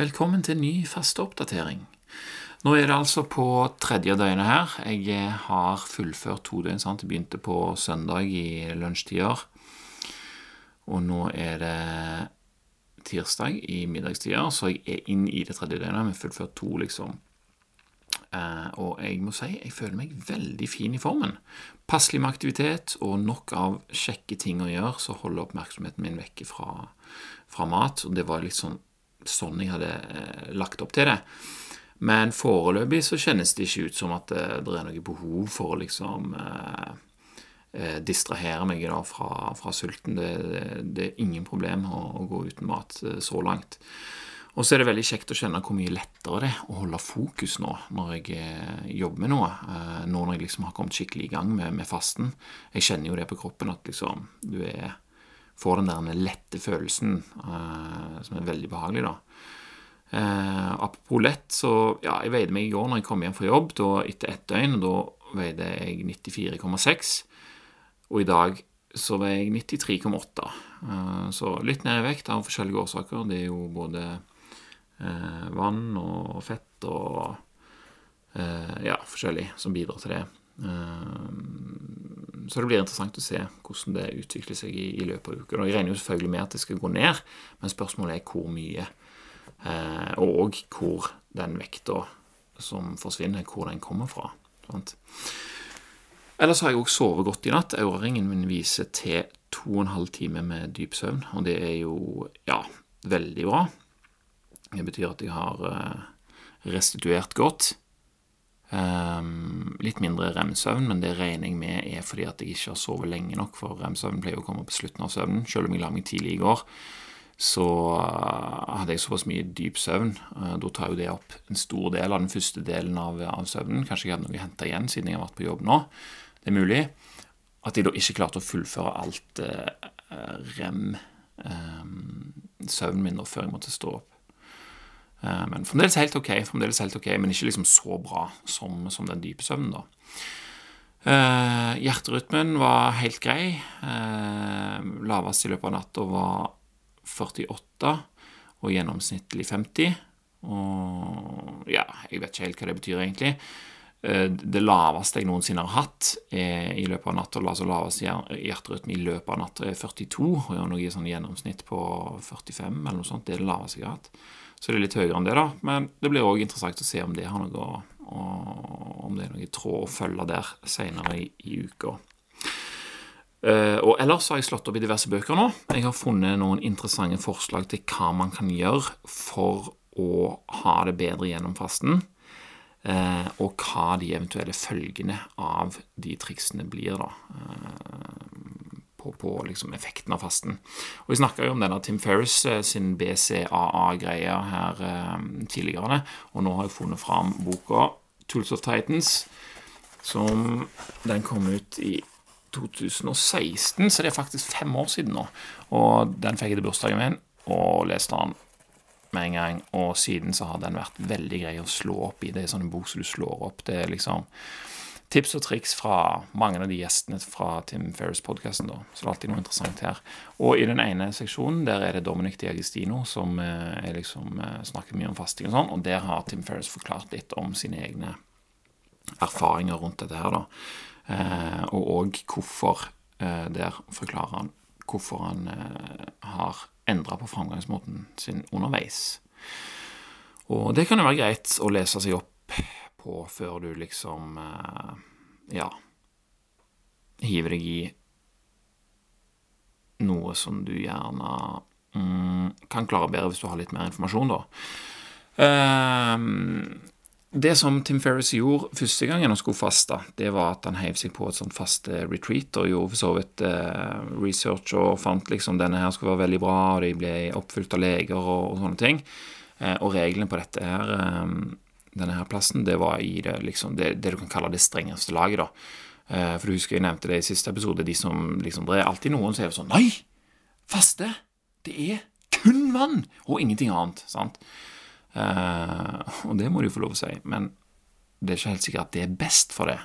Velkommen til ny fasteoppdatering. Nå er det altså på tredje døgnet her. Jeg har fullført to døgn. sant? Jeg begynte på søndag i lunsjtider. Og nå er det tirsdag i middagstider, så jeg er inn i det tredje døgnet med fullført to, liksom. Eh, og jeg må si jeg føler meg veldig fin i formen. Passelig med aktivitet og nok av kjekke ting å gjøre, så holder oppmerksomheten min vekke fra, fra mat. Og det var litt sånn, sånn jeg hadde eh, lagt opp til det. Men foreløpig så kjennes det ikke ut som at det, det er noe behov for å liksom eh, eh, distrahere meg da fra, fra sulten. Det, det, det, er ingen problem å, å gå uten mat eh, så langt. Og så er det veldig kjekt å kjenne hvor mye lettere det er å holde fokus nå når jeg eh, jobber med noe. Eh, nå når jeg liksom har kommet skikkelig i gang med, med fasten. Jeg kjenner jo det på kroppen at liksom du er, får den der lette følelsen eh, som er veldig behagelig, da. Eh, apropos lett, så ja, jeg veide meg i går når jeg kom hjem fra jobb, da etter ett døgn. Da veide jeg 94,6, og i dag så veier jeg 93,8. Eh, så litt ned i vekt av forskjellige årsaker. Det er jo både eh, vann og fett og eh, ja, forskjellig som bidrar til det. Så det blir interessant å se hvordan det utvikler seg i, i løpet av uka. Jeg regner jo selvfølgelig med at det skal gå ned, men spørsmålet er hvor mye. Eh, og hvor den vekta som forsvinner, hvor den kommer fra. Sant? Ellers har jeg òg sovet godt i natt. Auraringen min viser til to og en halv time med dyp søvn, og det er jo ja, veldig bra. Det betyr at jeg har eh, restituert godt. Um, litt mindre remsøvn, men det regner jeg med er fordi at jeg ikke har sovet lenge nok, for remsøvn pleier å komme på slutten av søvnen. Selv om jeg la meg tidlig i går, så uh, hadde jeg såpass mye dyp søvn. Uh, da tar jo det opp en stor del av den første delen av, av søvnen. Kanskje jeg hadde noe å hente igjen siden jeg har vært på jobb nå. Det er mulig. At jeg da ikke klarte å fullføre alt eh, rem-søvnen eh, min da før jeg måtte stå opp. Eh, men fremdeles helt ok, fremdeles helt ok, men ikke liksom så bra som, som den dype søvnen, da. Uh, hjerterytmen var helt grei. Uh, lavest i løpet av natta var 48, og gjennomsnittlig 50. Og ja, jeg vet ikke helt hva det betyr, egentlig. Uh, det laveste jeg noensinne har hatt er, i løpet av natta, altså laveste hjerterytme i løpet av natta er 42, og jeg har noe sånn gjennomsnitt på 45 eller noe sånt. Det er det laveste jeg har hatt. Så det er litt høyere enn det, da. Men det blir òg interessant å se om det noe om det er noe tråd å følge der senere i, i uka. Og ellers har jeg slått opp i diverse bøker nå. Jeg har funnet noen interessante forslag til hva man kan gjøre for å ha det bedre gjennom fasten. Uh, og hva de eventuelle følgene av de triksene blir, da. Uh, på, på liksom effekten av fasten. Og Vi snakka jo om denne Tim Ferris eh, sin BCAA-greia her eh, tidligere, og nå har jeg funnet fram boka Tools of Titans, som den kom ut i 2016, så det er faktisk fem år siden nå. Og den fikk jeg til bursdagen min, og leste den med en gang. Og siden så har den vært veldig grei å slå opp i. Det er sånn en bok som du slår opp. Det er liksom tips og triks fra mange av de gjestene fra Tim Ferris-podkasten. Så det er alltid noe interessant her. Og i den ene seksjonen der er det Dominic Diagestino som eh, liksom, eh, snakker mye om fasting og sånn, og der har Tim Ferris forklart litt om sine egne erfaringer rundt dette her, da. Eh, og òg hvorfor Der forklarer han hvorfor han har endra på framgangsmåten sin underveis. Og det kan jo være greit å lese seg opp på før du liksom eh, Ja hiver deg i noe som du gjerne mm, kan klare bedre hvis du har litt mer informasjon, da. Um, det som Tim Ferris gjorde første gangen han skulle faste, det var at han heiv seg på et sånt faste retreat og gjorde for så vidt eh, research og fant liksom denne her skulle være veldig bra, og de ble oppfylt av leger og, og sånne ting. Eh, og reglene på dette her eh, denne her plassen, det var i det, liksom, det, det, du kan kalle det strengeste laget. da. Eh, for du husker jeg nevnte det i siste episode, de som liksom, det er alltid noen som er sånn Nei! Faste! Det er kun vann og ingenting annet. sant? Uh, og det må du få lov å si, men det er ikke helt sikkert at det er best for det.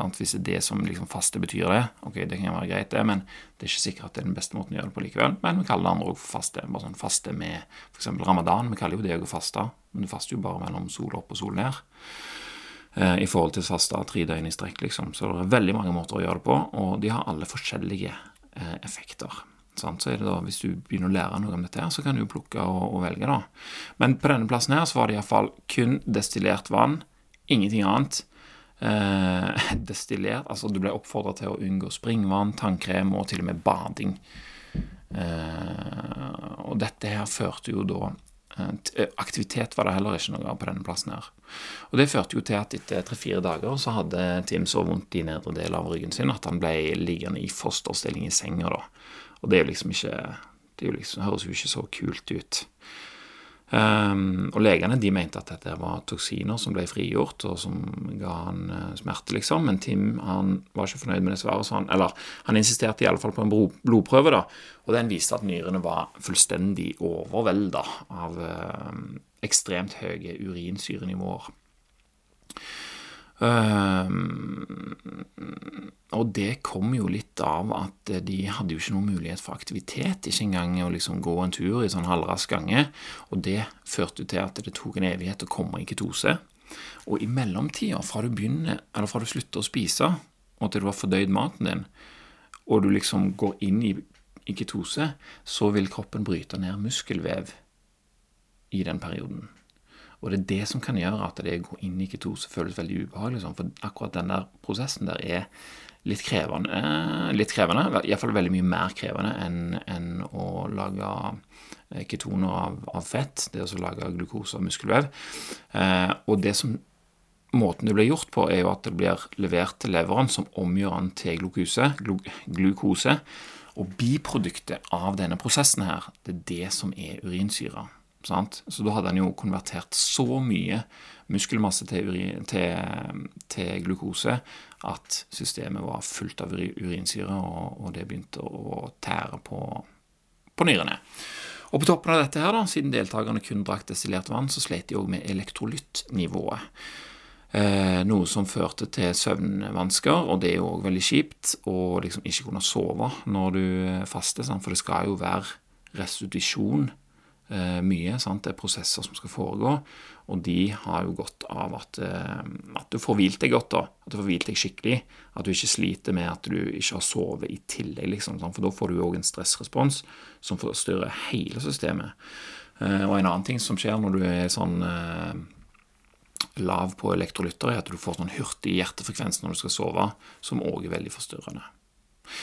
Sant? Hvis det er det som liksom faste betyr det, ok, det kan være greit, det, men det er ikke sikkert at det er den beste måten å gjøre det på likevel. Men vi kaller det andre òg for faste. Bare sånn faste med f.eks. ramadan. Vi kaller jo det å faste, men du faster jo bare mellom sol opp og sol ned. Eh, I forhold til faste tre døgn i strekk, liksom. Så det er veldig mange måter å gjøre det på, og de har alle forskjellige eh, effekter. Sant? Så er det da, Hvis du begynner å lære noe om dette, her, så kan du jo plukke og, og velge. da. Men på denne plassen her så var det iallfall kun destillert vann, ingenting annet eh, destillert Altså, du ble oppfordra til å unngå springvann, tannkrem og til og med bading. Eh, og dette her førte jo da eh, eh, Aktivitet var det heller ikke noe av på denne plassen her. Og det førte jo til at etter tre-fire dager så hadde Tim så vondt i nedre del av ryggen sin at han ble liggende i fosterstilling i senga, da. Og det er jo liksom ikke Det liksom, høres jo ikke så kult ut. Um, og legene de mente at dette var toksiner som ble frigjort, og som ga han uh, smerte, liksom. Men Tim han var ikke fornøyd med det svaret, så han, eller han insisterte i alle fall på en blodprøve, da. Og den viste at nyrene var fullstendig overvelda av uh, ekstremt høye urinsyrenivåer. Um, og det kom jo litt av at de hadde jo ikke noen mulighet for aktivitet, ikke engang å liksom gå en tur i sånn halvrask gange. Og det førte til at det tok en evighet å komme i ketose. Og i mellomtida, fra fra du slutter å spise, og til du har fordøyd maten din, og du liksom går inn i, i ketose, så vil kroppen bryte ned muskelvev i den perioden. Og det er det som kan gjøre at det å gå inn i ketose føles veldig ubehagelig. Sånn, for akkurat den der prosessen der er litt krevende. Litt krevende, Iallfall veldig mye mer krevende enn, enn å lage eh, ketoner av, av, fett. Det å lage glukose av muskelvev. Eh, og det som Måten det blir gjort på, er jo at det blir levert til leveren som omgjør den til glukose, glukose. Og biproduktet av denne prosessen her, det er det som er urinsyre. Sant? Så da hadde han jo konvertert så mye muskelmasse til, urin, til, til glukose at systemet var fullt av urinsyre, og, og det begynte å tære på, på, nyrene. Og På toppen av dette, her da, siden deltakerne kun drakk destillert vann, så slet de òg med elektrolyttnivået. Eh, noe som førte til søvnvansker, og det er jo òg veldig kjipt å liksom ikke kunne sove når du faster, for det skal jo være restitusjon mye. Sant? Det er prosesser som skal foregå, og de har jo godt av at, eh, at du får hvilt deg godt. da, At du får hvilt deg skikkelig. At du ikke sliter med at du ikke har sovet i tillegg. liksom. For da får du òg en stressrespons som forstyrrer hele systemet. Eh, og en annen ting som skjer når du er sånn eh, lav på elektrolytter, er at du får sånn hurtig hjertefrekvens når du skal sove, som òg er veldig forstyrrende.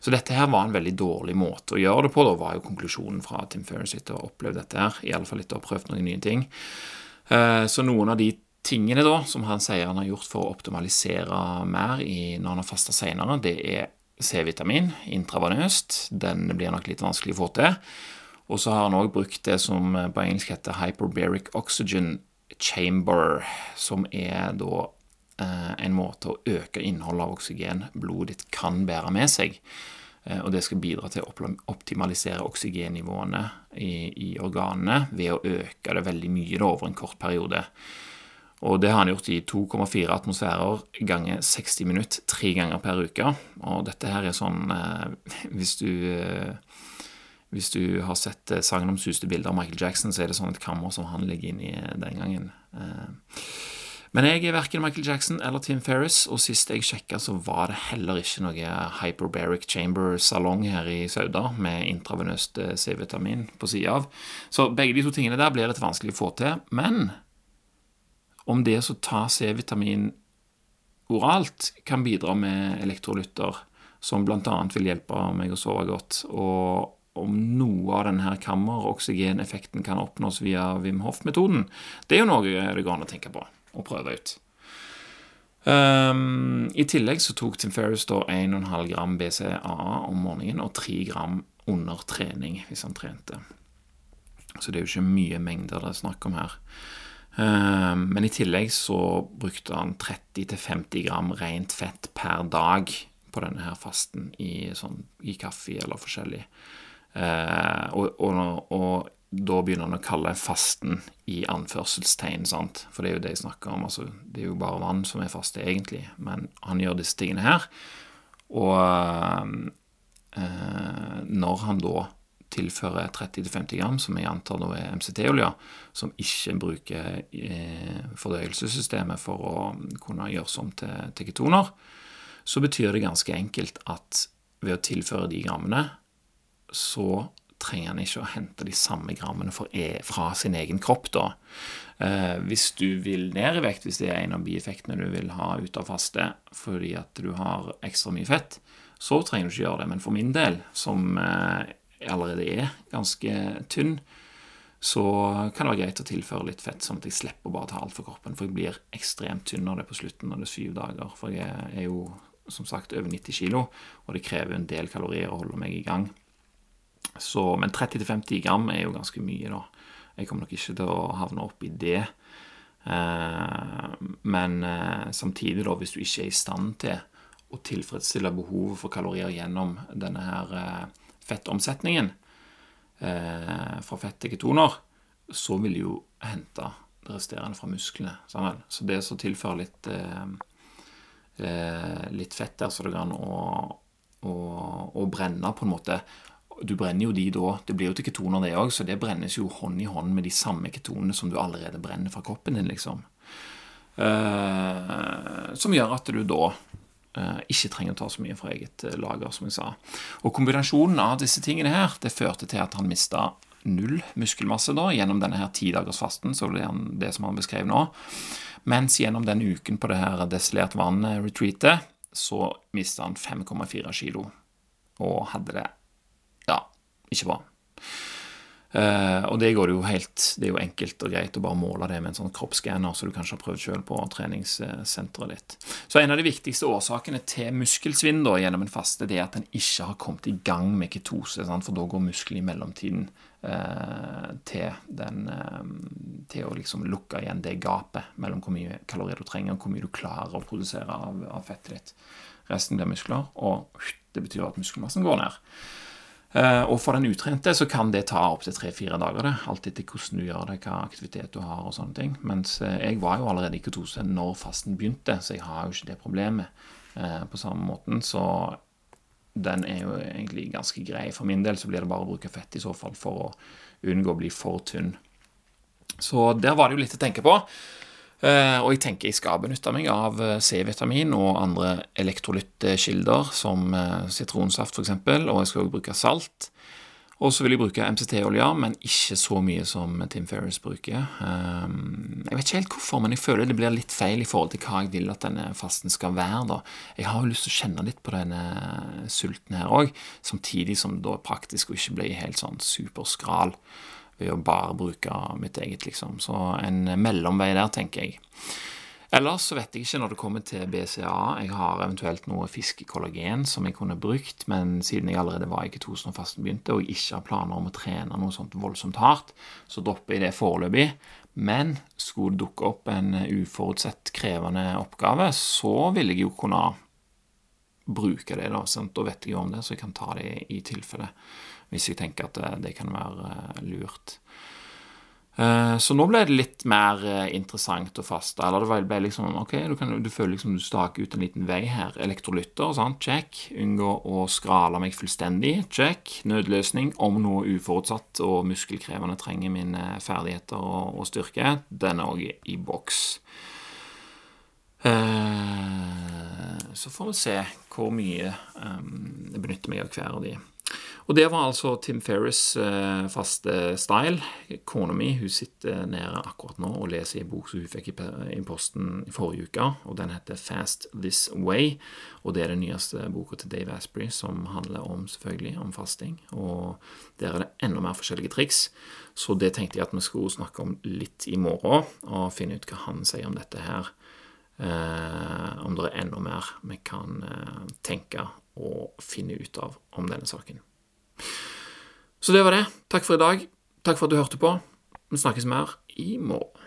Så dette her var en veldig dårlig måte å gjøre det på. Da var jo konklusjonen fra Tim Ferris etter å ha opplevd dette her, iallfall etter å ha prøvd noen nye ting. Eh, så noen av de tingene da, som han sier han har gjort for å optimalisere mer i, når han har fasta seinere, det er C-vitamin intravenøst. Den blir nok litt vanskelig å få til. Og så har han òg brukt det som på engelsk heter hyperbaric oxygen chamber, som er da Eh, en måte å øke innholdet av oksygen blodet ditt kan bære med seg. Eh, og det skal bidra til å optimalisere oksygennivåene i, i organene ved å øke det veldig mye da, over en kort periode. Og det har han gjort i 2,4 atmosfærer ganger 60 minutter tre ganger per uke. Og dette her er sånn eh, Hvis du hvis du har sett sagnomsuste bilder av Michael Jackson, så er det sånn et kammer som han ligger inne i den gangen. Men jeg er verken Michael Jackson eller Tim Ferris, og sist jeg sjekka, så var det heller ikke noe hyperbaric chamber-salong her i Sauda med intravenøst eh, C-vitamin på sida av. Så begge de to tingene der blir litt vanskelig å få til. Men om det å ta C-vitamin oralt kan bidra med elektrolytter, som bl.a. vil hjelpe meg å sove godt, og om noe av denne kammer-oksygeneffekten kan oppnås via Wim Hof-metoden, det er jo noe det går an å tenke på å prøve ut. Um, I tillegg så tok Tim Ferris da 1,5 gram BCAA om morgenen og 3 gram under trening, hvis han trente. Så det er jo ikke mye mengder det er snakk om her. Um, men i tillegg så brukte han 30-50 gram rent fett per dag på denne her fasten i, sånn, i kaffe eller forskjellig. Uh, og, og, og, da begynner han å kalle fasten i anførselstegn, sant? for det er jo det jeg snakker om. altså Det er jo bare vann som er faste, egentlig, men han gjør disse tingene her. Og eh, når han da tilfører 30-50 gram, som jeg antar nå er MCT-olje, som ikke bruker eh, fordøyelsessystemet for å kunne gjøres om til, til ketoner, så betyr det ganske enkelt at ved å tilføre de grammene, så trenger han ikke å hente de samme grammene e, fra sin egen kropp. da. Eh, hvis du vil ned i vekt, hvis det er en av bieffektene du vil ha ut av faste fordi at du har ekstra mye fett, så trenger du ikke gjøre det. Men for min del, som eh, allerede er ganske tynn, så kan det være greit å tilføre litt fett, sånn at jeg slipper bare å ta alt for kroppen. For jeg blir ekstremt tynn når det er på slutten er syv dager. For jeg er jo som sagt over 90 kg, og det krever en del kalorier å holde meg i gang. Så, men 30-50 gram er jo ganske mye, da. Jeg kommer nok ikke til å havne opp i det. Eh, men eh, samtidig, da, hvis du ikke er i stand til å tilfredsstille behovet for kalorier gjennom denne her eh, fettomsetningen fra fett til så vil du jo hente det resterende fra musklene. Sammen. Så det som tilfører litt, litt fett der, så det går an å, å, å brenne på en måte du brenner jo de da. Det blir jo til ketoner, det òg, så det brennes jo hånd i hånd med de samme ketonene som du allerede brenner fra kroppen din, liksom. Uh, som gjør at du da uh, ikke trenger å ta så mye fra eget uh, lager, som jeg sa. Og kombinasjonen av disse tingene her, det førte til at han mista null muskelmasse da, gjennom denne her tidagersfasten, så det er det som han beskrev nå. Mens gjennom den uken på det her desilert vann-retreatet, så mista han 5,4 kilo. Og hadde det ikke bra. Uh, og det går jo helt Det er jo enkelt og greit å bare måle det med en sånn kroppsskanner, så du kanskje har prøvd sjøl på treningssenteret ditt. Så en av de viktigste årsakene til muskelsvinn da, gjennom en faste, det er at en ikke har kommet i gang med ketose, sant? for da går muskelen i mellomtiden uh, til, den, uh, til å liksom lukke igjen det gapet mellom hvor mye kalorier du trenger, og hvor mye du klarer å produsere av, av fettet ditt. Resten blir muskler, og det betyr at muskelmassen går ned. Eh, og for den utrente så kan det ta opptil tre-fire dager, det. Alt etter hvordan du gjør det, hva aktivitet du har og sånne ting. Mens eh, jeg var jo allerede i ketose når fasten begynte, så jeg har jo ikke det problemet eh, på samme måten. Så den er jo egentlig ganske grei. For min del så blir det bare å bruke fett i så fall for å unngå å bli for tynn. Så der var det jo litt å tenke på. Eh, og jeg tenker jeg skal benytte meg av eh, C-vitamin og andre elektrolyttkilder, som eh, sitronsaft f.eks., og jeg skal også bruke salt. Og så vil jeg bruke MCT-olje, men ikke så mye som Tim Ferris bruker. Jeg vet ikke helt hvorfor, men jeg føler det blir litt feil i forhold til hva jeg vil at denne fasten skal være. da. Jeg har jo lyst til å kjenne litt på denne sulten her òg, samtidig som det da er praktisk å ikke bli helt sånn superskral ved å bare bruke mitt eget, liksom. Så en mellomvei der, tenker jeg. Ellers så vet jeg ikke når det kommer til BCA. Jeg har eventuelt noe fiskekollagen som jeg kunne brukt, men siden jeg allerede var i ketosen og fasten begynte, og jeg ikke har planer om å trene noe sånt voldsomt hardt, så dropper jeg det foreløpig. Men skulle det dukke opp en uforutsett krevende oppgave, så vil jeg jo kunne bruke det. Da sant? Da vet jeg jo om det, så jeg kan ta det i tilfelle hvis jeg tenker at det, det kan være eh, lurt. Eh, så nå ble det litt mer eh, interessant å faste. Eller det ble liksom Ok, du, kan, du føler liksom du staker ut en liten vei her. Elektrolytter, sant? check. Unngå å skrale meg fullstendig, check. Nødløsning om noe uforutsatt og muskelkrevende trenger mine ferdigheter og, og styrke. Den er òg i boks. Så får vi se hvor mye jeg benytter meg av hver av de. Og det var altså Tim Ferris' eh, faste style. Kona mi hun sitter nede akkurat nå og leser i en bok som hun fikk i posten i forrige uke, og den heter Fast This Way. Og det er den nyeste boka til Dave Asprey, som handler om selvfølgelig om fasting. Og der er det enda mer forskjellige triks. Så det tenkte jeg at vi skulle snakke om litt i morgen, og finne ut hva han sier om dette her. Eh, om det er enda mer vi kan eh, tenke og finne ut av om denne saken. Så det var det. Takk for i dag. Takk for at du hørte på. Vi snakkes mer i morgen.